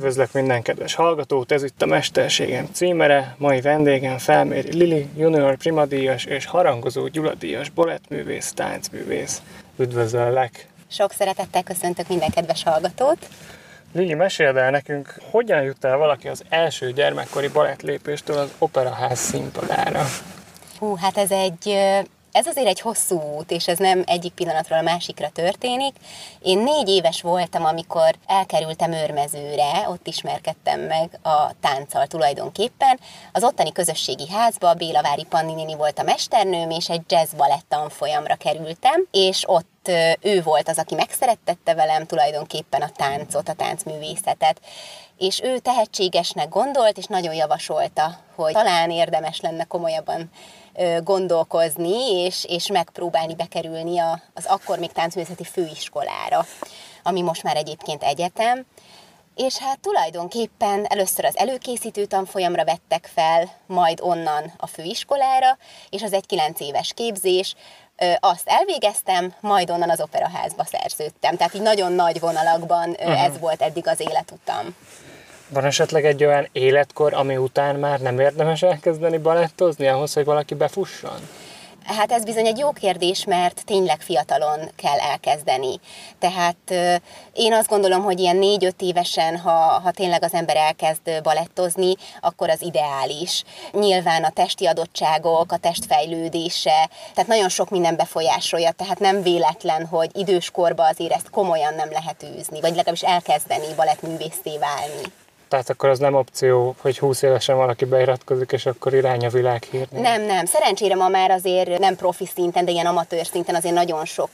Üdvözlök minden kedves hallgatót, ez itt a Mesterségem címere. Mai vendégem Felméri Lili, junior primadíjas és harangozó gyuladíjas bolettművész, táncművész. Üdvözöllek! Sok szeretettel köszöntök minden kedves hallgatót. Lili, meséld el nekünk, hogyan jut el valaki az első gyermekkori balettlépéstől az operaház színpadára? Hú, hát ez egy ez azért egy hosszú út, és ez nem egyik pillanatról a másikra történik. Én négy éves voltam, amikor elkerültem Őrmezőre, ott ismerkedtem meg a tánccal tulajdonképpen. Az ottani közösségi házba Bélavári Panninini volt a mesternőm, és egy jazz balett tanfolyamra kerültem, és ott ő volt az, aki megszerettette velem tulajdonképpen a táncot, a táncművészetet. És ő tehetségesnek gondolt, és nagyon javasolta, hogy talán érdemes lenne komolyabban gondolkozni, és, és megpróbálni bekerülni a, az akkor még táncművészeti főiskolára, ami most már egyébként egyetem. És hát tulajdonképpen először az előkészítő tanfolyamra vettek fel, majd onnan a főiskolára, és az egy kilenc éves képzés, azt elvégeztem, majd onnan az operaházba szerződtem. Tehát így nagyon nagy vonalakban uh-huh. ez volt eddig az életutam. Van esetleg egy olyan életkor, ami után már nem érdemes elkezdeni balettozni ahhoz, hogy valaki befusson? Hát ez bizony egy jó kérdés, mert tényleg fiatalon kell elkezdeni. Tehát én azt gondolom, hogy ilyen négy-öt évesen, ha, ha tényleg az ember elkezd balettozni, akkor az ideális. Nyilván a testi adottságok, a testfejlődése, tehát nagyon sok minden befolyásolja, tehát nem véletlen, hogy időskorban azért ezt komolyan nem lehet űzni, vagy legalábbis elkezdeni balettművészé válni. Tehát akkor az nem opció, hogy 20 évesen valaki beiratkozik, és akkor irány a világhírnél. Nem, nem. Szerencsére ma már azért nem profi szinten, de ilyen amatőr szinten azért nagyon sok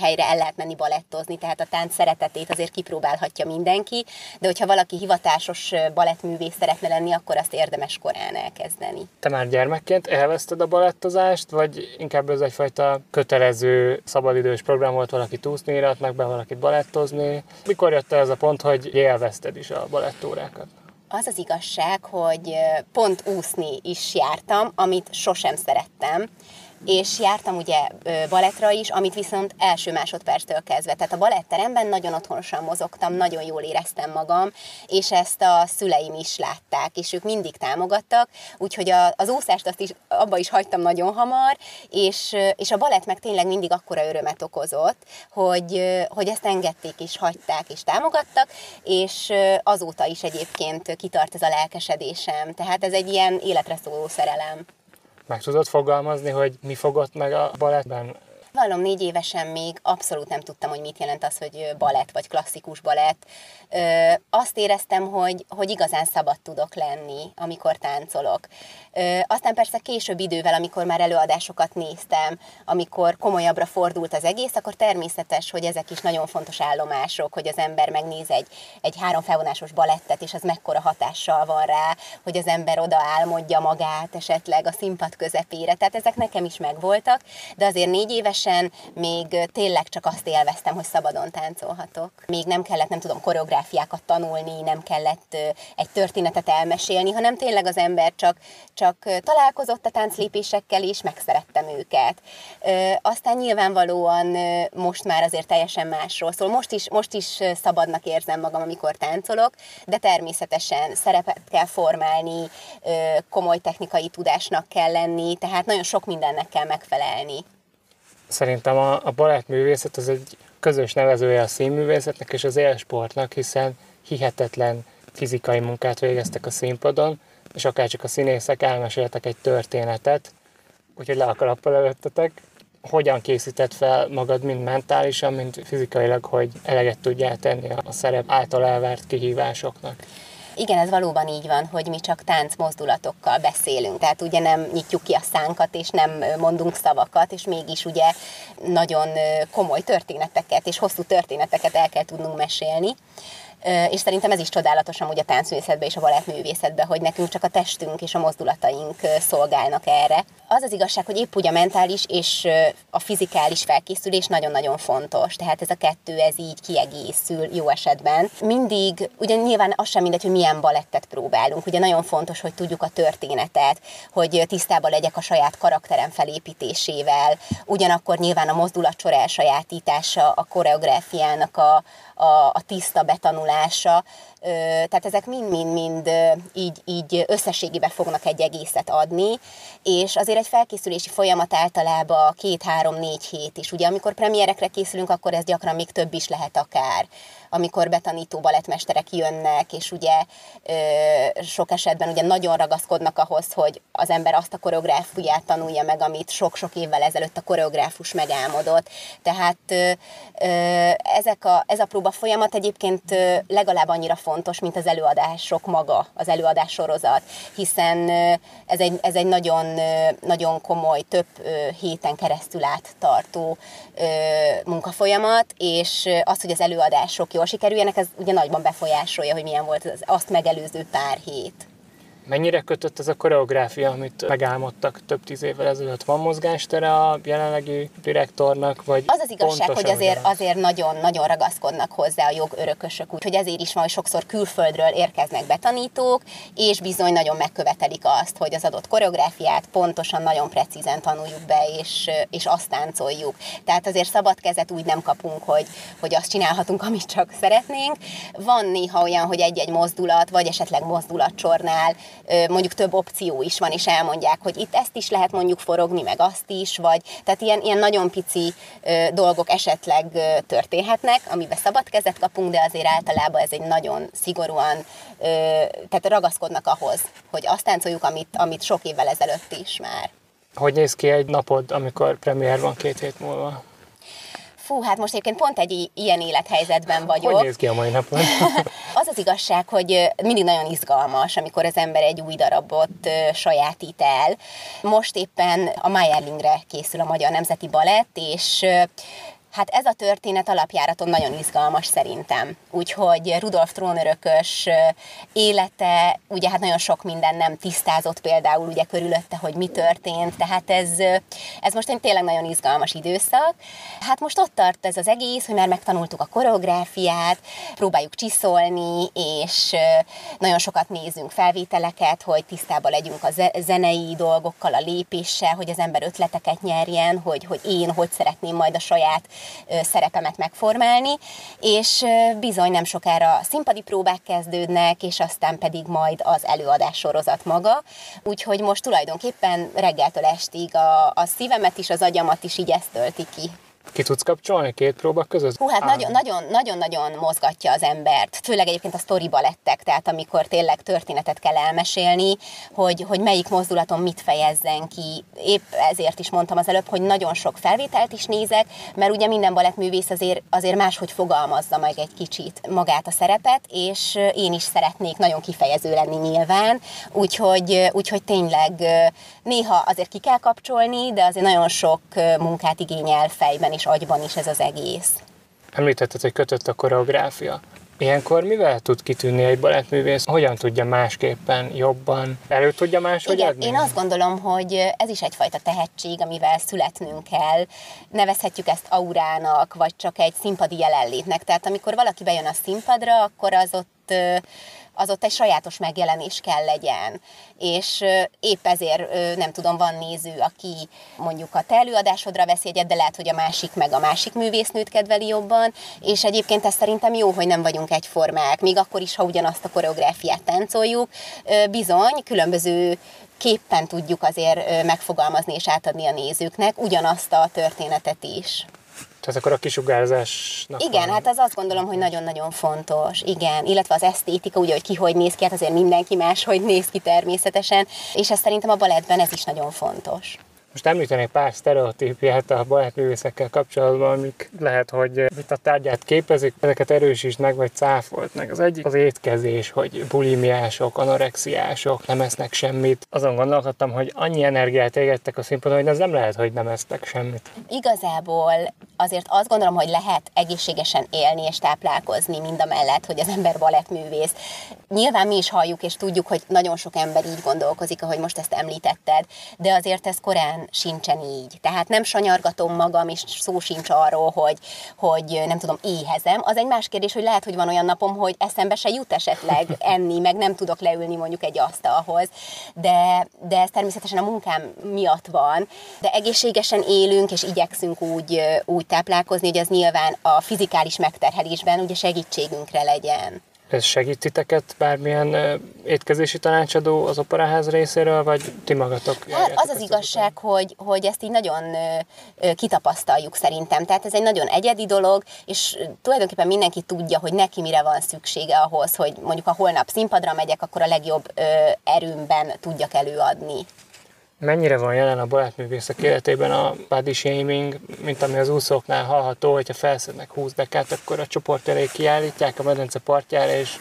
helyre el lehet menni balettozni, tehát a tánc szeretetét azért kipróbálhatja mindenki, de hogyha valaki hivatásos balettművész szeretne lenni, akkor azt érdemes korán elkezdeni. Te már gyermekként elveszted a balettozást, vagy inkább ez egyfajta kötelező szabadidős program volt, valaki túszni iratnak be, valakit balettozni? Mikor jött ez a pont, hogy élvezted is a balettórát? Órákat? Az az igazság, hogy pont úszni is jártam, amit sosem szerettem, és jártam ugye balettra is, amit viszont első másodperctől kezdve. Tehát a baletteremben nagyon otthonosan mozogtam, nagyon jól éreztem magam, és ezt a szüleim is látták, és ők mindig támogattak, úgyhogy a, az úszást azt is, abba is hagytam nagyon hamar, és, és a balett meg tényleg mindig akkora örömet okozott, hogy, hogy ezt engedték és hagyták és támogattak, és azóta is egyébként kitart ez a lelkesedésem. Tehát ez egy ilyen életre szóló szerelem. Meg tudod fogalmazni, hogy mi fogott meg a balettben? Vallom, négy évesen még abszolút nem tudtam, hogy mit jelent az, hogy balett vagy klasszikus balett. Ö, azt éreztem, hogy, hogy igazán szabad tudok lenni, amikor táncolok. Ö, aztán persze később idővel, amikor már előadásokat néztem, amikor komolyabbra fordult az egész, akkor természetes, hogy ezek is nagyon fontos állomások, hogy az ember megnéz egy, egy három felvonásos balettet, és az mekkora hatással van rá, hogy az ember oda álmodja magát esetleg a színpad közepére. Tehát ezek nekem is megvoltak, de azért négy éves évesen még tényleg csak azt élveztem, hogy szabadon táncolhatok. Még nem kellett, nem tudom, koreográfiákat tanulni, nem kellett egy történetet elmesélni, hanem tényleg az ember csak, csak találkozott a tánclépésekkel, és megszerettem őket. Aztán nyilvánvalóan most már azért teljesen másról szól. Most is, most is szabadnak érzem magam, amikor táncolok, de természetesen szerepet kell formálni, komoly technikai tudásnak kell lenni, tehát nagyon sok mindennek kell megfelelni. Szerintem a, a balettművészet az egy közös nevezője a színművészetnek és az élsportnak, hiszen hihetetlen fizikai munkát végeztek a színpadon, és akár csak a színészek elmeséltek egy történetet, úgyhogy le a kalappal előttetek. Hogyan készített fel magad mind mentálisan, mind fizikailag, hogy eleget tudjál tenni a szerep által elvárt kihívásoknak? Igen, ez valóban így van, hogy mi csak tánc mozdulatokkal beszélünk. Tehát ugye nem nyitjuk ki a szánkat, és nem mondunk szavakat, és mégis ugye nagyon komoly történeteket és hosszú történeteket el kell tudnunk mesélni és szerintem ez is csodálatos amúgy a táncművészetben és a balettművészetben, hogy nekünk csak a testünk és a mozdulataink szolgálnak erre. Az az igazság, hogy épp úgy a mentális és a fizikális felkészülés nagyon-nagyon fontos, tehát ez a kettő, ez így kiegészül jó esetben. Mindig, ugye nyilván az sem mindegy, hogy milyen balettet próbálunk, ugye nagyon fontos, hogy tudjuk a történetet, hogy tisztában legyek a saját karakterem felépítésével, ugyanakkor nyilván a mozdulatsor elsajátítása, a koreográfiának a, a, a tiszta betanulása, megtanulása tehát ezek mind-mind-mind így, így összességébe fognak egy egészet adni, és azért egy felkészülési folyamat általában két-három-négy hét is. Ugye amikor premierekre készülünk, akkor ez gyakran még több is lehet akár amikor betanító balettmesterek jönnek, és ugye ö, sok esetben ugye nagyon ragaszkodnak ahhoz, hogy az ember azt a koreográfiát tanulja meg, amit sok-sok évvel ezelőtt a koreográfus megálmodott. Tehát ö, ö, ezek a, ez a próba folyamat egyébként legalább annyira fontos, mint az előadások maga, az előadás sorozat, hiszen ez egy, ez egy nagyon, nagyon komoly, több héten keresztül át tartó ö, munkafolyamat, és az, hogy az előadások jól sikerüljenek, ez ugye nagyban befolyásolja, hogy milyen volt az azt megelőző pár hét. Mennyire kötött ez a koreográfia, amit megálmodtak több tíz évvel ezelőtt? Van mozgástere a jelenlegi direktornak? Vagy az az igazság, hogy azért, azért nagyon, nagyon ragaszkodnak hozzá a jogörökösök, úgyhogy ezért is van, hogy sokszor külföldről érkeznek betanítók, és bizony nagyon megkövetelik azt, hogy az adott koreográfiát pontosan, nagyon precízen tanuljuk be, és, és azt táncoljuk. Tehát azért szabad kezet úgy nem kapunk, hogy, hogy azt csinálhatunk, amit csak szeretnénk. Van néha olyan, hogy egy-egy mozdulat, vagy esetleg mozdulatcsornál mondjuk több opció is van, és elmondják, hogy itt ezt is lehet mondjuk forogni, meg azt is, vagy tehát ilyen, ilyen nagyon pici dolgok esetleg történhetnek, amiben szabad kezet kapunk, de azért általában ez egy nagyon szigorúan, tehát ragaszkodnak ahhoz, hogy azt táncoljuk, amit, amit sok évvel ezelőtt is már. Hogy néz ki egy napod, amikor premier van két hét múlva? Fú, hát most egyébként pont egy ilyen élethelyzetben vagyok. Hogy néz ki a mai napon? az az igazság, hogy mindig nagyon izgalmas, amikor az ember egy új darabot sajátít el. Most éppen a Mayerlingre készül a Magyar Nemzeti Balett, és Hát ez a történet alapjáraton nagyon izgalmas szerintem. Úgyhogy Rudolf trónörökös élete, ugye hát nagyon sok minden nem tisztázott például ugye körülötte, hogy mi történt, tehát ez, ez most egy tényleg nagyon izgalmas időszak. Hát most ott tart ez az egész, hogy már megtanultuk a koreográfiát, próbáljuk csiszolni, és nagyon sokat nézünk felvételeket, hogy tisztában legyünk a zenei dolgokkal, a lépéssel, hogy az ember ötleteket nyerjen, hogy, hogy én hogy szeretném majd a saját szerepemet megformálni, és bizony nem sokára színpadi próbák kezdődnek, és aztán pedig majd az előadás sorozat maga. Úgyhogy most tulajdonképpen reggeltől estig a, a szívemet is, az agyamat is így ezt tölti ki. Ki tudsz kapcsolni két próba között? Hú, hát nagyon-nagyon mozgatja az embert, főleg egyébként a story lettek, tehát amikor tényleg történetet kell elmesélni, hogy, hogy melyik mozdulaton mit fejezzen ki. Épp ezért is mondtam az előbb, hogy nagyon sok felvételt is nézek, mert ugye minden balettművész azért, azért máshogy fogalmazza meg egy kicsit magát a szerepet, és én is szeretnék nagyon kifejező lenni nyilván, úgyhogy, úgyhogy tényleg néha azért ki kell kapcsolni, de azért nagyon sok munkát igényel fejben és agyban is ez az egész. Említetted, hogy kötött a koreográfia. Ilyenkor mivel tud kitűnni egy balettművész? Hogyan tudja másképpen, jobban? Elő tudja máshogy Igen, adni? én azt gondolom, hogy ez is egyfajta tehetség, amivel születnünk kell. Nevezhetjük ezt aurának, vagy csak egy színpadi jelenlétnek. Tehát amikor valaki bejön a színpadra, akkor az ott az ott egy sajátos megjelenés kell legyen. És épp ezért, nem tudom, van néző, aki mondjuk a te előadásodra veszi egyet, de lehet, hogy a másik meg a másik művésznőt kedveli jobban, és egyébként ez szerintem jó, hogy nem vagyunk egyformák, még akkor is, ha ugyanazt a koreográfiát táncoljuk, bizony különböző képpen tudjuk azért megfogalmazni és átadni a nézőknek ugyanazt a történetet is. Tehát akkor a kisugárzásnak Igen, van. hát az azt gondolom, hogy nagyon-nagyon fontos. Igen, illetve az esztétika, ugye, hogy ki hogy néz ki, hát azért mindenki más, hogy néz ki természetesen, és ez szerintem a balettben ez is nagyon fontos. Most említenék pár sztereotípiát a balettművészekkel kapcsolatban, amik lehet, hogy itt a tárgyát képezik, ezeket erősítsd meg, vagy cáfolt meg. Az egyik az étkezés, hogy bulimiások, anorexiások nem esznek semmit. Azon gondolkodtam, hogy annyi energiát égettek a színpadon, hogy az nem lehet, hogy nem esznek semmit. Igazából azért azt gondolom, hogy lehet egészségesen élni és táplálkozni mind a mellett, hogy az ember balettművész. Nyilván mi is halljuk és tudjuk, hogy nagyon sok ember így gondolkozik, ahogy most ezt említetted, de azért ez korán nyilván sincsen így. Tehát nem sanyargatom magam, és szó sincs arról, hogy, hogy nem tudom, éhezem. Az egy más kérdés, hogy lehet, hogy van olyan napom, hogy eszembe se jut esetleg enni, meg nem tudok leülni mondjuk egy asztalhoz. De, de ez természetesen a munkám miatt van. De egészségesen élünk, és igyekszünk úgy, úgy táplálkozni, hogy az nyilván a fizikális megterhelésben ugye segítségünkre legyen. Ez segít titeket bármilyen étkezési tanácsadó az operaház részéről, vagy ti magatok? Hát az az igazság, hogy, hogy ezt így nagyon kitapasztaljuk szerintem. Tehát ez egy nagyon egyedi dolog, és tulajdonképpen mindenki tudja, hogy neki mire van szüksége ahhoz, hogy mondjuk ha holnap színpadra megyek, akkor a legjobb erőmben tudjak előadni. Mennyire van jelen a barátművészek életében a body shaming, mint ami az úszóknál hallható, hogyha felszednek 20 dekát, akkor a csoport elé kiállítják a medence partjára, és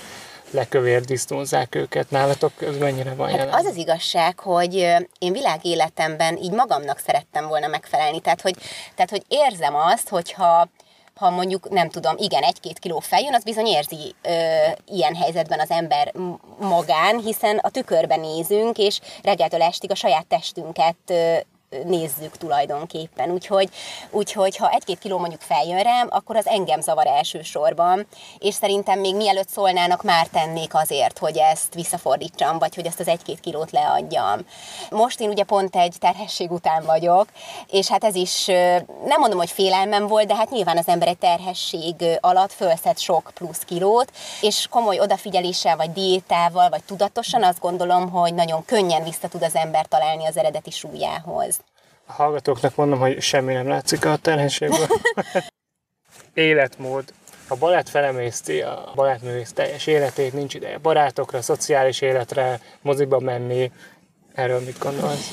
lekövér disztózzák őket. Nálatok ez mennyire van hát jelen? Az az igazság, hogy én világéletemben így magamnak szerettem volna megfelelni. Tehát, hogy, tehát, hogy érzem azt, hogyha ha mondjuk, nem tudom, igen, egy-két kiló feljön, az bizony érzi ö, ilyen helyzetben az ember magán, hiszen a tükörben nézünk, és reggeltől estig a saját testünket ö, nézzük tulajdonképpen. Úgyhogy, úgyhogy ha egy-két kiló mondjuk feljön rám, akkor az engem zavar elsősorban, és szerintem még mielőtt szólnának, már tennék azért, hogy ezt visszafordítsam, vagy hogy ezt az egy-két kilót leadjam. Most én ugye pont egy terhesség után vagyok, és hát ez is, nem mondom, hogy félelmem volt, de hát nyilván az ember egy terhesség alatt fölszed sok plusz kilót, és komoly odafigyeléssel, vagy diétával, vagy tudatosan azt gondolom, hogy nagyon könnyen vissza tud az ember találni az eredeti súlyához. A hallgatóknak mondom, hogy semmi nem látszik a terhenségből. Életmód. A balett felemészti a balettművész teljes életét, nincs ideje barátokra, szociális életre, moziba menni. Erről mit gondolsz?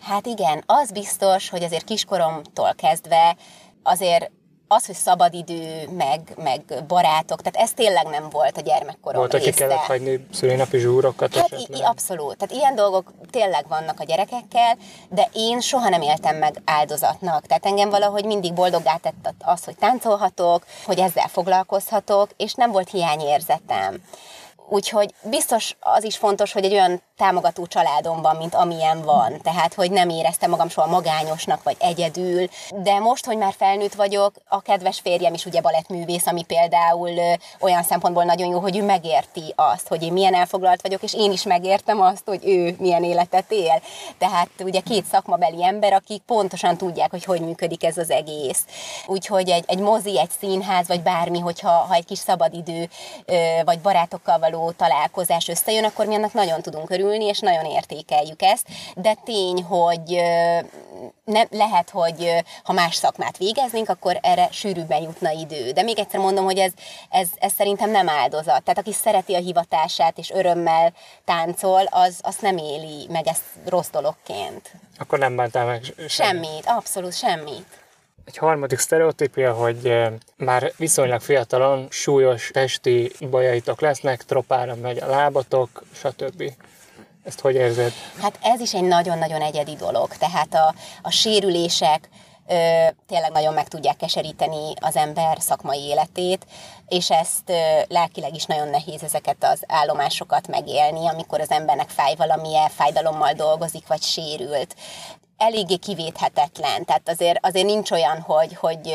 Hát igen, az biztos, hogy azért kiskoromtól kezdve azért az, hogy szabadidő, meg, meg barátok, tehát ez tényleg nem volt a gyermekkorom Volt, aki kellett hagyni szülinapi zsúrokat Hát i- abszolút. Tehát ilyen dolgok tényleg vannak a gyerekekkel, de én soha nem éltem meg áldozatnak. Tehát engem valahogy mindig boldoggá tett az, hogy táncolhatok, hogy ezzel foglalkozhatok, és nem volt hiányérzetem. Úgyhogy biztos az is fontos, hogy egy olyan támogató családomban, mint amilyen van. Tehát, hogy nem éreztem magam soha magányosnak, vagy egyedül. De most, hogy már felnőtt vagyok, a kedves férjem is ugye balettművész, ami például ö, olyan szempontból nagyon jó, hogy ő megérti azt, hogy én milyen elfoglalt vagyok, és én is megértem azt, hogy ő milyen életet él. Tehát ugye két szakmabeli ember, akik pontosan tudják, hogy hogy működik ez az egész. Úgyhogy egy, egy mozi, egy színház, vagy bármi, hogyha ha egy kis szabadidő, ö, vagy barátokkal való találkozás összejön, akkor mi annak nagyon tudunk örülni örülni, és nagyon értékeljük ezt, de tény, hogy nem, lehet, hogy ha más szakmát végeznénk, akkor erre sűrűbben jutna idő. De még egyszer mondom, hogy ez, ez, ez szerintem nem áldozat. Tehát aki szereti a hivatását és örömmel táncol, az, az nem éli meg ezt rossz dologként. Akkor nem bántál meg semmit. Semmit, abszolút semmit. Egy harmadik sztereotípia, hogy már viszonylag fiatalon súlyos testi bajaitok lesznek, tropára megy a lábatok, stb. Ezt hogy érzed? Hát ez is egy nagyon-nagyon egyedi dolog. Tehát a, a sérülések ö, tényleg nagyon meg tudják keseríteni az ember szakmai életét, és ezt ö, lelkileg is nagyon nehéz ezeket az állomásokat megélni, amikor az embernek fáj valamilyen fájdalommal dolgozik, vagy sérült eléggé kivéthetetlen. Tehát azért, azért nincs olyan, hogy, hogy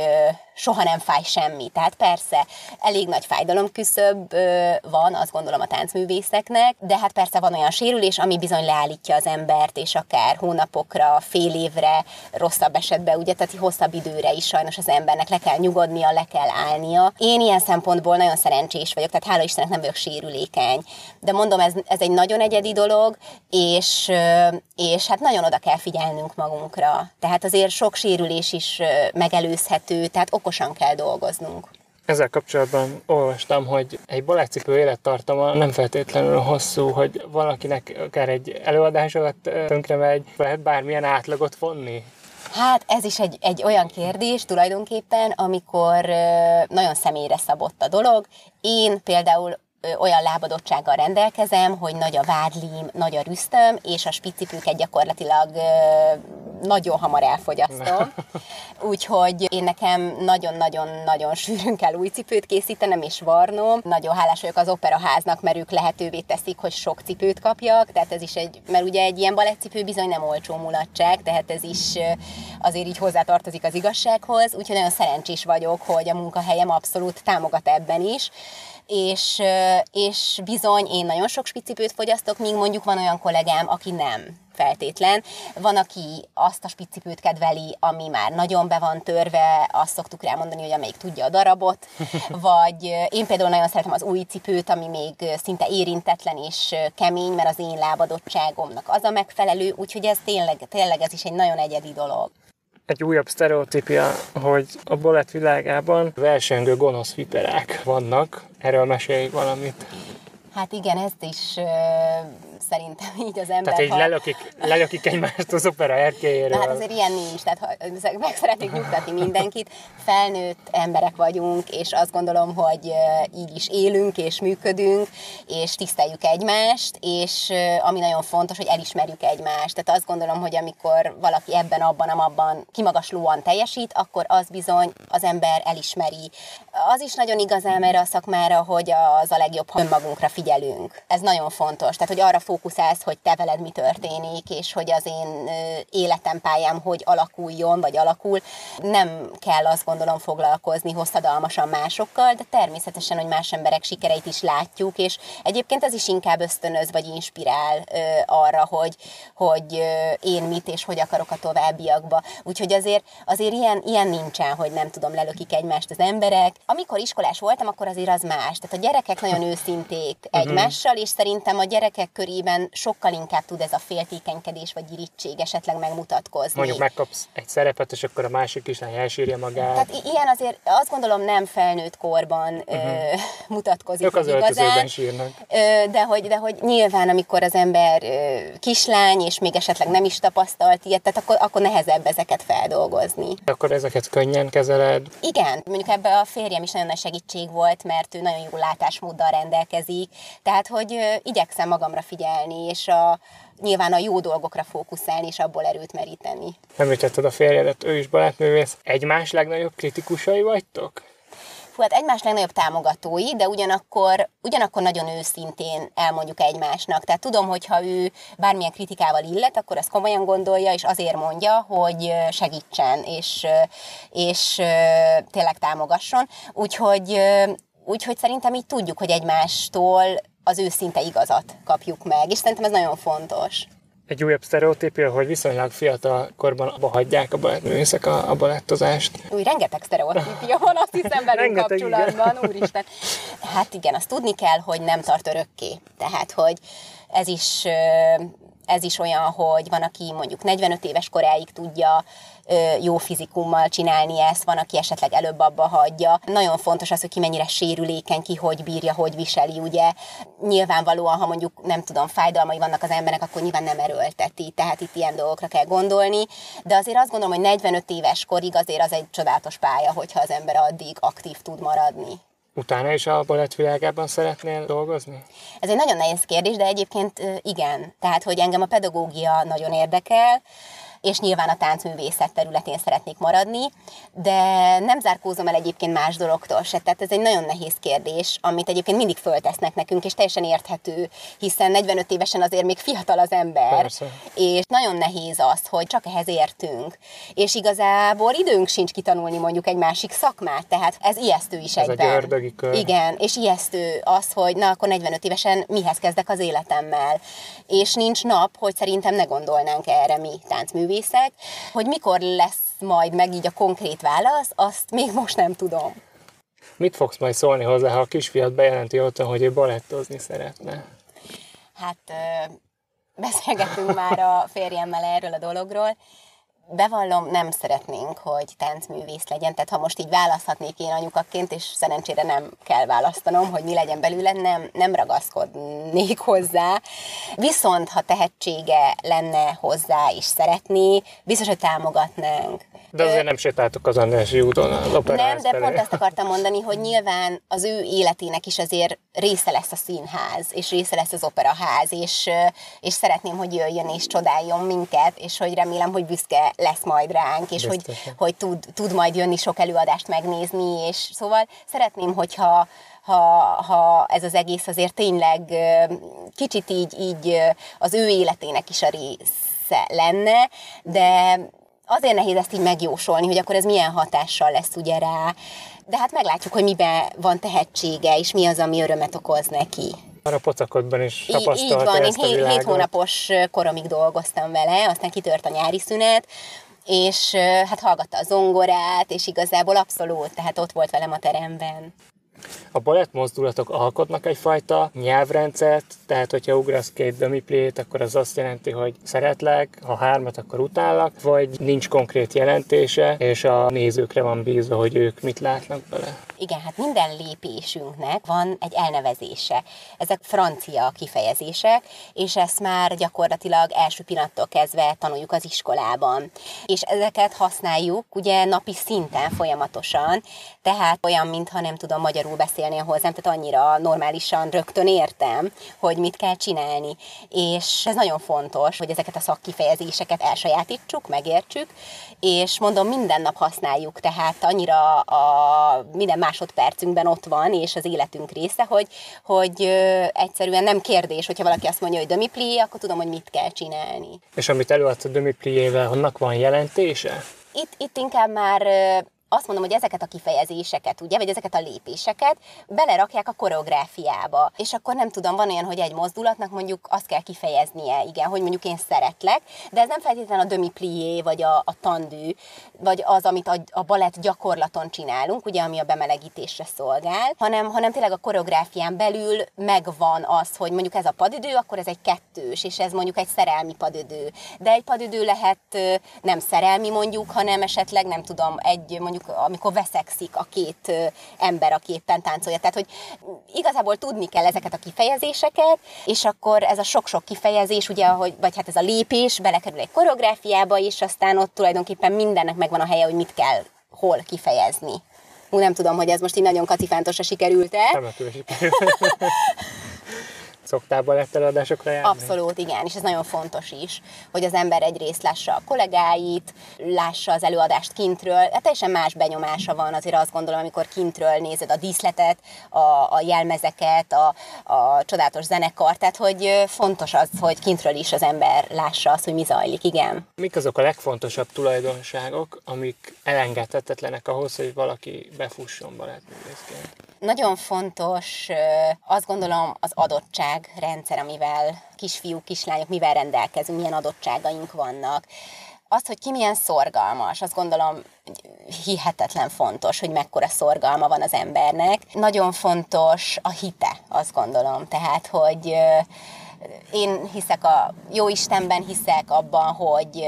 soha nem fáj semmi. Tehát persze elég nagy fájdalomküszöbb van, azt gondolom a táncművészeknek, de hát persze van olyan sérülés, ami bizony leállítja az embert, és akár hónapokra, fél évre, rosszabb esetben, ugye, tehát hosszabb időre is sajnos az embernek le kell nyugodnia, le kell állnia. Én ilyen szempontból nagyon szerencsés vagyok, tehát hála Istennek nem vagyok sérülékeny. De mondom, ez, ez egy nagyon egyedi dolog, és, és hát nagyon oda kell figyelnünk magunkra. Tehát azért sok sérülés is megelőzhető, tehát okos okosan kell dolgoznunk. Ezzel kapcsolatban olvastam, hogy egy balettcipő élettartama nem feltétlenül hosszú, hogy valakinek akár egy előadás alatt tönkre megy, lehet bármilyen átlagot vonni? Hát ez is egy, egy olyan kérdés tulajdonképpen, amikor nagyon személyre szabott a dolog. Én például olyan lábadottsággal rendelkezem, hogy nagy a vádlim, nagy a rüsztöm, és a spicipőket gyakorlatilag nagyon hamar elfogyasztom. Úgyhogy én nekem nagyon-nagyon-nagyon sűrűn kell új cipőt készítenem és varnom. Nagyon hálás vagyok az operaháznak, mert ők lehetővé teszik, hogy sok cipőt kapjak. Tehát ez is egy, mert ugye egy ilyen balettcipő bizony nem olcsó mulatság, tehát ez is azért így hozzátartozik az igazsághoz. Úgyhogy nagyon szerencsés vagyok, hogy a munkahelyem abszolút támogat ebben is és, és bizony én nagyon sok spicipőt fogyasztok, míg mondjuk van olyan kollégám, aki nem feltétlen. Van, aki azt a spicipőt kedveli, ami már nagyon be van törve, azt szoktuk rá mondani, hogy amelyik tudja a darabot, vagy én például nagyon szeretem az új cipőt, ami még szinte érintetlen és kemény, mert az én lábadottságomnak az a megfelelő, úgyhogy ez tényleg, tényleg ez is egy nagyon egyedi dolog egy újabb sztereotípia, hogy a bolett világában versengő gonosz viperák vannak. Erről mesélj valamit. Hát igen, ezt is szerintem így az ember. Tehát így ha... lelökik, lelökik egymást az opera erkélyéről. Hát azért ilyen nincs, tehát ha, meg szeretnék nyugtatni mindenkit. Felnőtt emberek vagyunk, és azt gondolom, hogy így is élünk és működünk, és tiszteljük egymást, és ami nagyon fontos, hogy elismerjük egymást. Tehát azt gondolom, hogy amikor valaki ebben, abban, amabban kimagaslóan teljesít, akkor az bizony az ember elismeri. Az is nagyon igaz erre a szakmára, hogy az a legjobb, ha önmagunkra figyelünk. Ez nagyon fontos. Tehát, hogy arra fókuszálsz, hogy te veled mi történik, és hogy az én életem, pályám hogy alakuljon, vagy alakul. Nem kell azt gondolom foglalkozni hosszadalmasan másokkal, de természetesen, hogy más emberek sikereit is látjuk, és egyébként ez is inkább ösztönöz, vagy inspirál arra, hogy, hogy én mit és hogy akarok a továbbiakba. Úgyhogy azért, azért ilyen, ilyen nincsen, hogy nem tudom, lelökik egymást az emberek. Amikor iskolás voltam, akkor azért az más. Tehát a gyerekek nagyon őszinték mhm. egymással, és szerintem a gyerekek körében sokkal inkább tud ez a féltékenykedés vagy irítség esetleg megmutatkozni. Mondjuk megkapsz egy szerepet, és akkor a másik is elsírja magát. Tehát ilyen azért azt gondolom nem felnőtt korban uh-huh. ö, mhm. mutatkozik ők az igazán. sírnak. Ö, de, hogy, de hogy nyilván, amikor az ember ö, kislány, és még esetleg nem is tapasztalt ilyet, tehát akkor, akkor nehezebb ezeket feldolgozni. Akkor ezeket könnyen kezeled? Igen, mondjuk ebbe a férjem is nagyon nagy segítség volt, mert ő nagyon jó látásmóddal rendelkezik, tehát hogy igyekszem magamra figyelni és a, nyilván a jó dolgokra fókuszálni, és abból erőt meríteni. Említetted a férjedet, ő is balettművész. Egymás legnagyobb kritikusai vagytok? Hú, hát egymás legnagyobb támogatói, de ugyanakkor, ugyanakkor nagyon őszintén elmondjuk egymásnak. Tehát tudom, hogy ha ő bármilyen kritikával illet, akkor ezt komolyan gondolja, és azért mondja, hogy segítsen, és, és tényleg támogasson. Úgyhogy Úgyhogy szerintem így tudjuk, hogy egymástól az őszinte igazat kapjuk meg, és szerintem ez nagyon fontos. Egy újabb sztereotípia, hogy viszonylag fiatal korban abba hagyják a balettművészek a, a balettozást. Úgy, rengeteg sztereotípia van, azt hiszem velünk kapcsolatban, igen. úristen. Hát igen, azt tudni kell, hogy nem tart örökké. Tehát, hogy ez is ez is olyan, hogy van, aki mondjuk 45 éves koráig tudja jó fizikummal csinálni ezt, van, aki esetleg előbb abba hagyja. Nagyon fontos az, hogy ki mennyire sérülékeny, ki hogy bírja, hogy viseli, ugye. Nyilvánvalóan, ha mondjuk nem tudom, fájdalmai vannak az embernek, akkor nyilván nem erőlteti, tehát itt ilyen dolgokra kell gondolni. De azért azt gondolom, hogy 45 éves korig azért az egy csodálatos pálya, hogyha az ember addig aktív tud maradni. Utána is a balett világában szeretnél dolgozni? Ez egy nagyon nehéz kérdés, de egyébként igen. Tehát, hogy engem a pedagógia nagyon érdekel, és nyilván a táncművészet területén szeretnék maradni, de nem zárkózom el egyébként más dologtól se. Tehát ez egy nagyon nehéz kérdés, amit egyébként mindig föltesznek nekünk, és teljesen érthető, hiszen 45 évesen azért még fiatal az ember, Persze. és nagyon nehéz az, hogy csak ehhez értünk. És igazából időnk sincs kitanulni mondjuk egy másik szakmát, tehát ez ijesztő is ez egyben. Egy kör. Igen, és ijesztő az, hogy na akkor 45 évesen mihez kezdek az életemmel. És nincs nap, hogy szerintem ne gondolnánk erre mi táncművészek művészek, hogy mikor lesz majd meg így a konkrét válasz, azt még most nem tudom. Mit fogsz majd szólni hozzá, ha a kisfiat bejelenti otthon, hogy ő balettozni szeretne? Hát beszélgetünk már a férjemmel erről a dologról, bevallom, nem szeretnénk, hogy táncművész legyen, tehát ha most így választhatnék én anyukaként, és szerencsére nem kell választanom, hogy mi legyen belőle, nem, nem ragaszkodnék hozzá. Viszont, ha tehetsége lenne hozzá és szeretné, biztos, hogy támogatnánk. De azért nem sétáltok az Andrássy úton az Nem, de pont ezt akartam mondani, hogy nyilván az ő életének is azért része lesz a színház, és része lesz az operaház, és, és szeretném, hogy jöjjön és csodáljon minket, és hogy remélem, hogy büszke lesz majd ránk, és hogy, hogy tud, tud majd jönni sok előadást megnézni, és szóval szeretném, hogyha ha, ha ez az egész azért tényleg kicsit így, így az ő életének is a része lenne, de azért nehéz ezt így megjósolni, hogy akkor ez milyen hatással lesz ugye rá, de hát meglátjuk, hogy miben van tehetsége, és mi az, ami örömet okoz neki. Már a pocakodban is tapasztalta Így van, én hét, hét hónapos koromig dolgoztam vele, aztán kitört a nyári szünet, és hát hallgatta a zongorát, és igazából abszolút, tehát ott volt velem a teremben. A balett mozdulatok alkotnak egyfajta nyelvrendszert, tehát hogyha ugrasz két dömiplét, akkor az azt jelenti, hogy szeretlek, ha hármat, akkor utállak, vagy nincs konkrét jelentése, és a nézőkre van bízva, hogy ők mit látnak bele. Igen, hát minden lépésünknek van egy elnevezése. Ezek francia kifejezések, és ezt már gyakorlatilag első pillanattól kezdve tanuljuk az iskolában. És ezeket használjuk ugye napi szinten folyamatosan, tehát olyan, mintha nem tudom magyarul beszélni hozzám, tehát annyira normálisan rögtön értem, hogy mit kell csinálni. És ez nagyon fontos, hogy ezeket a szakkifejezéseket elsajátítsuk, megértsük, és mondom, minden nap használjuk, tehát annyira a minden másodpercünkben ott van, és az életünk része, hogy, hogy egyszerűen nem kérdés, hogyha valaki azt mondja, hogy dömipli, akkor tudom, hogy mit kell csinálni. És amit előadsz a dömipliével, annak van jelentése? Itt, itt inkább már azt mondom, hogy ezeket a kifejezéseket, ugye, vagy ezeket a lépéseket belerakják a koreográfiába. És akkor nem tudom, van olyan, hogy egy mozdulatnak mondjuk azt kell kifejeznie, igen, hogy mondjuk én szeretlek, de ez nem feltétlenül a demi-plié, vagy a, a tandű, vagy az, amit a, a balett gyakorlaton csinálunk, ugye, ami a bemelegítésre szolgál, hanem, hanem tényleg a koreográfián belül megvan az, hogy mondjuk ez a padidő, akkor ez egy kettős, és ez mondjuk egy szerelmi padidő. De egy padidő lehet nem szerelmi mondjuk, hanem esetleg nem tudom, egy mondjuk mondjuk amikor veszekszik a két ember, aki éppen táncolja. Tehát, hogy igazából tudni kell ezeket a kifejezéseket, és akkor ez a sok-sok kifejezés, ugye, hogy, vagy hát ez a lépés belekerül egy koreográfiába, és aztán ott tulajdonképpen mindennek megvan a helye, hogy mit kell hol kifejezni. Hú, nem tudom, hogy ez most így nagyon kacifántosra sikerült-e. Szoktál baletteladásokra járni? Abszolút, igen, és ez nagyon fontos is, hogy az ember egyrészt lássa a kollégáit, lássa az előadást kintről, hát teljesen más benyomása van azért azt gondolom, amikor kintről nézed a díszletet, a, a jelmezeket, a, a csodálatos zenekar, tehát hogy fontos az, hogy kintről is az ember lássa azt, hogy mi zajlik, igen. Mik azok a legfontosabb tulajdonságok, amik elengedhetetlenek ahhoz, hogy valaki befusson balettművészként? Nagyon fontos, azt gondolom, az adottságrendszer, amivel kisfiúk, kislányok, mivel rendelkezünk, milyen adottságaink vannak. Az, hogy ki milyen szorgalmas, azt gondolom hihetetlen fontos, hogy mekkora szorgalma van az embernek. Nagyon fontos a hite, azt gondolom. Tehát, hogy én hiszek a jó Istenben, hiszek abban, hogy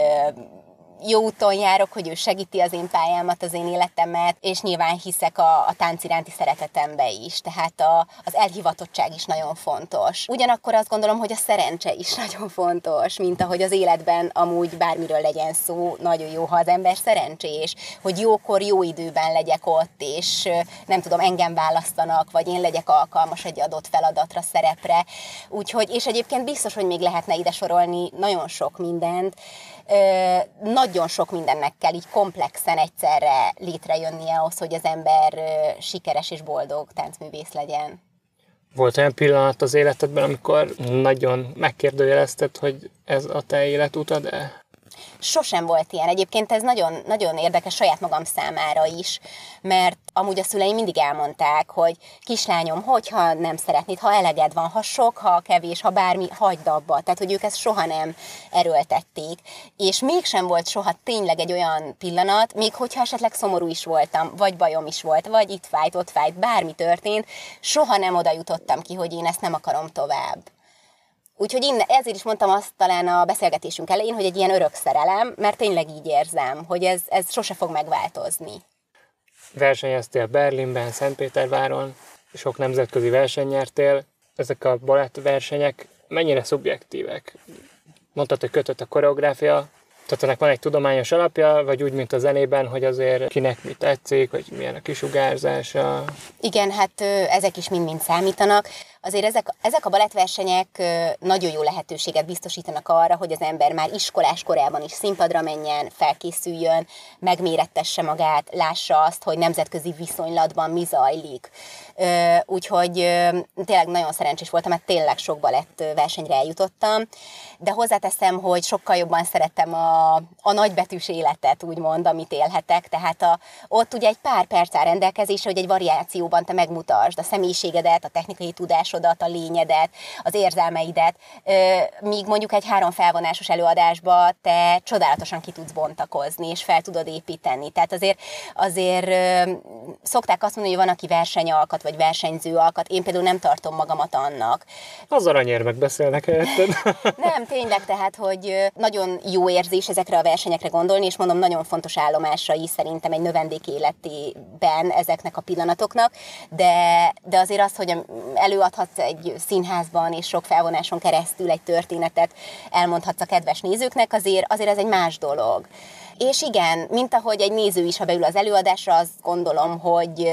jó úton járok, hogy ő segíti az én pályámat, az én életemet, és nyilván hiszek a, a tánc iránti szeretetembe is, tehát a, az elhivatottság is nagyon fontos. Ugyanakkor azt gondolom, hogy a szerencse is nagyon fontos, mint ahogy az életben amúgy bármiről legyen szó, nagyon jó, ha az ember szerencsés, hogy jókor, jó időben legyek ott, és nem tudom, engem választanak, vagy én legyek alkalmas egy adott feladatra, szerepre. Úgyhogy, és egyébként biztos, hogy még lehetne ide sorolni nagyon sok mindent, nagyon sok mindennek kell így komplexen egyszerre létrejönnie ahhoz, hogy az ember sikeres és boldog táncművész legyen. Volt olyan pillanat az életedben, amikor nagyon megkérdőjelezted, hogy ez a te életutad-e? Sosem volt ilyen. Egyébként ez nagyon, nagyon érdekes saját magam számára is, mert amúgy a szüleim mindig elmondták, hogy kislányom, hogyha nem szeretnéd, ha eleged van, ha sok, ha kevés, ha bármi, hagyd abba. Tehát, hogy ők ezt soha nem erőltették. És mégsem volt soha tényleg egy olyan pillanat, még hogyha esetleg szomorú is voltam, vagy bajom is volt, vagy itt fájt, ott fájt, bármi történt, soha nem oda jutottam ki, hogy én ezt nem akarom tovább. Úgyhogy innen, ezért is mondtam azt talán a beszélgetésünk elején, hogy egy ilyen örök szerelem, mert tényleg így érzem, hogy ez, ez sose fog megváltozni. Versenyeztél Berlinben, Szentpéterváron, sok nemzetközi verseny nyertél. Ezek a balett versenyek mennyire szubjektívek? Mondtad, hogy kötött a koreográfia, tehát ennek van egy tudományos alapja, vagy úgy, mint a zenében, hogy azért kinek mi tetszik, vagy milyen a kisugárzása? Igen, hát ezek is mind-mind számítanak. Azért ezek, ezek a balettversenyek nagyon jó lehetőséget biztosítanak arra, hogy az ember már iskolás korában is színpadra menjen, felkészüljön, megmérettesse magát, lássa azt, hogy nemzetközi viszonylatban mi zajlik. Úgyhogy tényleg nagyon szerencsés voltam, mert tényleg sok balett versenyre eljutottam, de hozzáteszem, hogy sokkal jobban szerettem a, a nagybetűs életet, úgymond, amit élhetek, tehát a, ott ugye egy pár perc áll rendelkezésre, hogy egy variációban te megmutasd a személyiségedet, a technikai tudásodat, a lényedet, az érzelmeidet, míg mondjuk egy három felvonásos előadásba te csodálatosan ki tudsz bontakozni, és fel tudod építeni. Tehát azért, azért szokták azt mondani, hogy van, aki versenyalkat, vagy versenyző alkat, én például nem tartom magamat annak. Az aranyérmek beszélnek helyetted. nem, tényleg, tehát, hogy nagyon jó érzés ezekre a versenyekre gondolni, és mondom, nagyon fontos állomásai szerintem egy növendék életében ezeknek a pillanatoknak, de, de azért az, hogy előadhatsz egy színházban, és sok felvonáson keresztül egy történetet elmondhatsz a kedves nézőknek, azért, azért ez egy más dolog. És igen, mint ahogy egy néző is, ha beül az előadásra, azt gondolom, hogy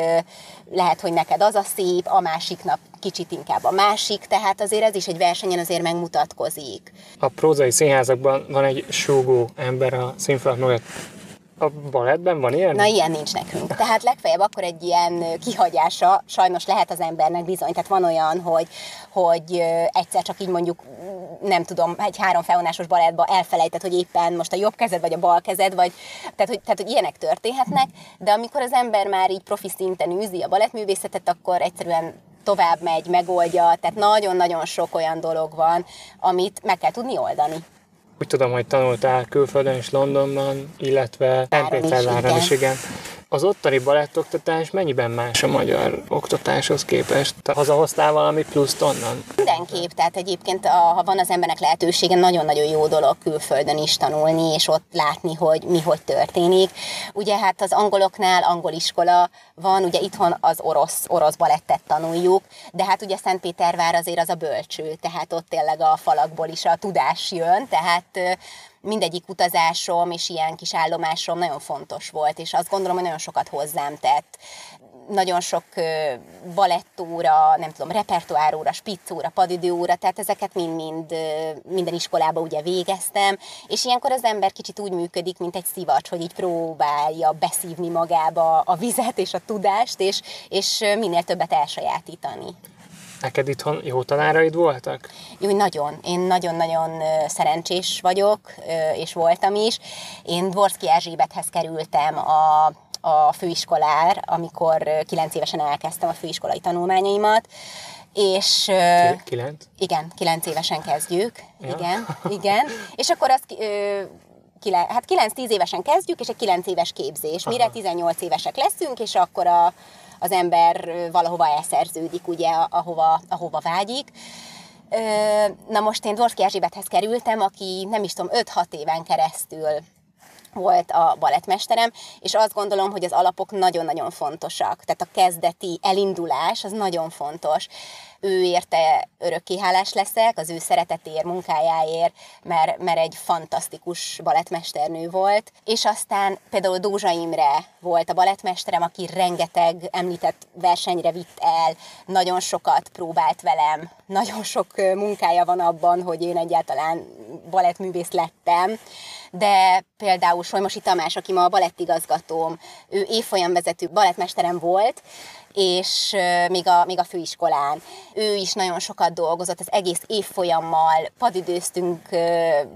lehet, hogy neked az a szép, a másiknak kicsit inkább a másik, tehát azért ez is egy versenyen azért megmutatkozik. A prózai színházakban van egy súgó ember a színfalak. A balettben van ilyen? Na, ilyen nincs nekünk. Tehát legfeljebb akkor egy ilyen kihagyása sajnos lehet az embernek bizony. Tehát van olyan, hogy, hogy egyszer csak így mondjuk, nem tudom, egy három felvonásos balettba elfelejtett, hogy éppen most a jobb kezed vagy a bal kezed, vagy, tehát hogy, tehát, hogy ilyenek történhetnek, de amikor az ember már így profi szinten űzi a balettművészetet, akkor egyszerűen tovább megy, megoldja, tehát nagyon-nagyon sok olyan dolog van, amit meg kell tudni oldani. Úgy tudom, hogy tanultál külföldön és Londonban, illetve Szentpéterváron is, igen. Az ottani balettoktatás mennyiben más a magyar oktatáshoz képest? Te hazahoztál valami pluszt onnan? Mindenképp, tehát egyébként a, ha van az embernek lehetősége, nagyon-nagyon jó dolog külföldön is tanulni, és ott látni, hogy mi hogy történik. Ugye hát az angoloknál angol iskola van, ugye itthon az orosz, orosz balettet tanuljuk, de hát ugye Szentpétervár azért az a bölcső, tehát ott tényleg a falakból is a tudás jön, tehát mindegyik utazásom és ilyen kis állomásom nagyon fontos volt, és azt gondolom, hogy nagyon sokat hozzám tett. Nagyon sok balettóra, nem tudom, repertoáróra, spiccóra, padidőóra, tehát ezeket mind-mind minden iskolába ugye végeztem, és ilyenkor az ember kicsit úgy működik, mint egy szivacs, hogy így próbálja beszívni magába a vizet és a tudást, és, és minél többet elsajátítani. Neked itthon jó tanáraid voltak? Jó, nagyon. Én nagyon-nagyon szerencsés vagyok, és voltam is. Én Dvorszki Erzsébethez kerültem a, a főiskolár, amikor kilenc évesen elkezdtem a főiskolai tanulmányaimat, és... Kilenc? Igen, kilenc évesen kezdjük. Ja. Igen, igen. És akkor azt kile, hát 9-10 évesen kezdjük, és egy 9 éves képzés. Mire Aha. 18 évesek leszünk, és akkor a, az ember valahova elszerződik, ugye, ahova, ahova vágyik. Na most én Dvorszki Erzsébethez kerültem, aki nem is tudom, 5-6 éven keresztül volt a balettmesterem, és azt gondolom, hogy az alapok nagyon-nagyon fontosak. Tehát a kezdeti elindulás az nagyon fontos ő érte örökké hálás leszek, az ő szeretetéért, munkájáért, mert, mert egy fantasztikus balettmesternő volt. És aztán például Dózsa Imre volt a balettmesterem, aki rengeteg említett versenyre vitt el, nagyon sokat próbált velem, nagyon sok munkája van abban, hogy én egyáltalán balettművész lettem de például Solymosi Tamás, aki ma a balettigazgatóm, ő évfolyamvezető balettmesterem volt, és még a, még a főiskolán. Ő is nagyon sokat dolgozott, az egész évfolyammal padidőztünk,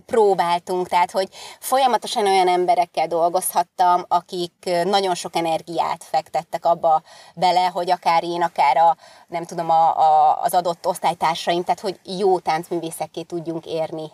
próbáltunk, tehát hogy folyamatosan olyan emberekkel dolgozhattam, akik nagyon sok energiát fektettek abba bele, hogy akár én, akár a, nem tudom, a, a, az adott osztálytársaim, tehát hogy jó táncművészekké tudjunk érni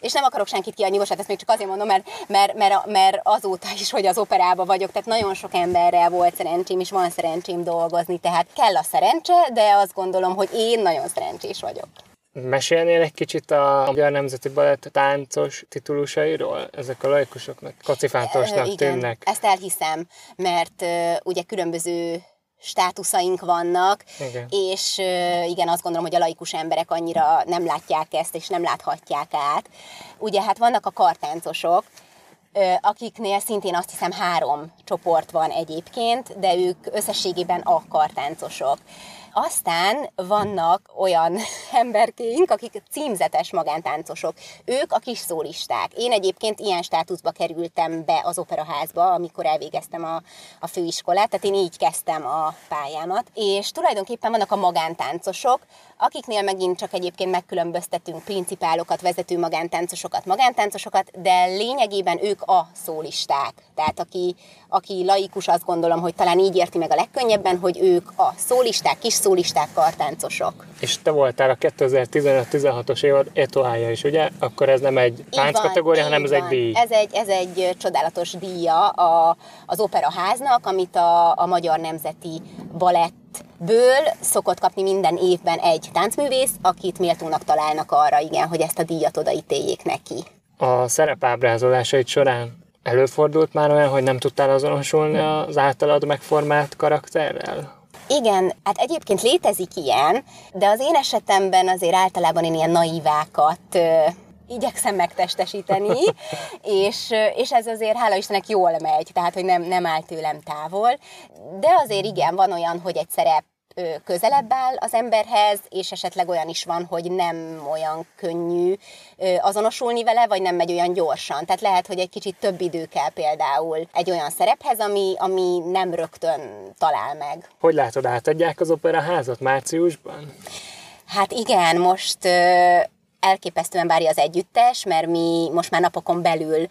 és nem akarok senkit kiadni, most hát ezt még csak azért mondom, mert, mert, mert, mert azóta is, hogy az operába vagyok, tehát nagyon sok emberrel volt szerencsém, és van szerencsém dolgozni, tehát kell a szerencse, de azt gondolom, hogy én nagyon szerencsés vagyok. Mesélnél egy kicsit a Magyar Nemzeti Balett táncos titulusairól? Ezek a laikusoknak kacifántosnak tűnnek. ezt elhiszem, mert uh, ugye különböző státuszaink vannak, igen. és igen, azt gondolom, hogy a laikus emberek annyira nem látják ezt, és nem láthatják át. Ugye hát vannak a kartáncosok, akiknél szintén azt hiszem három csoport van egyébként, de ők összességében a kartáncosok. Aztán vannak olyan emberkéink, akik címzetes magántáncosok. Ők a kis szólisták. Én egyébként ilyen státuszba kerültem be az operaházba, amikor elvégeztem a, a főiskolát, tehát én így kezdtem a pályámat. És tulajdonképpen vannak a magántáncosok, akiknél megint csak egyébként megkülönböztetünk principálokat, vezető magántáncosokat, magántáncosokat, de lényegében ők a szólisták. Tehát aki, aki laikus, azt gondolom, hogy talán így érti meg a legkönnyebben, hogy ők a szólisták, kis szólisták, kartáncosok. És te voltál a 2015-16-os évad etoája is, ugye? Akkor ez nem egy tánc kategória, hanem ez egy díj. Ez egy, ez egy csodálatos díja a, az operaháznak, amit a, a Magyar Nemzeti Balett ből szokott kapni minden évben egy táncművész, akit méltónak találnak arra, igen, hogy ezt a díjat odaítéljék neki. A szerepábrázolásait során előfordult már olyan, hogy nem tudtál azonosulni az általad megformált karakterrel? Igen, hát egyébként létezik ilyen, de az én esetemben azért általában én ilyen naivákat igyekszem megtestesíteni, és, és ez azért hála Istennek jól megy, tehát hogy nem, nem áll tőlem távol. De azért igen, van olyan, hogy egy szerep közelebb áll az emberhez, és esetleg olyan is van, hogy nem olyan könnyű azonosulni vele, vagy nem megy olyan gyorsan. Tehát lehet, hogy egy kicsit több idő kell például egy olyan szerephez, ami, ami nem rögtön talál meg. Hogy látod, átadják az operaházat márciusban? Hát igen, most elképesztően várja az együttes, mert mi most már napokon belül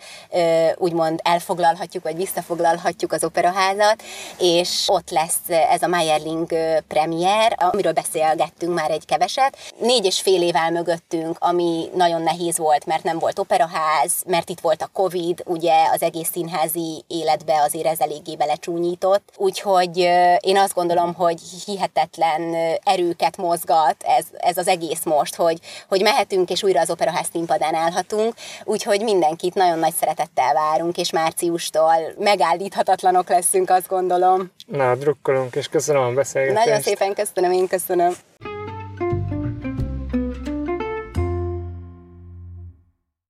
úgymond elfoglalhatjuk, vagy visszafoglalhatjuk az operaházat, és ott lesz ez a Meyerling premier, amiről beszélgettünk már egy keveset. Négy és fél év mögöttünk, ami nagyon nehéz volt, mert nem volt operaház, mert itt volt a Covid, ugye az egész színházi életbe azért ez eléggé belecsúnyított. Úgyhogy én azt gondolom, hogy hihetetlen erőket mozgat ez, ez az egész most, hogy, hogy mehetünk mehetünk, és újra az Operaház színpadán állhatunk, úgyhogy mindenkit nagyon nagy szeretettel várunk, és márciustól megállíthatatlanok leszünk, azt gondolom. Na, drukkolunk, és köszönöm a beszélgetést. Nagyon szépen köszönöm, én köszönöm.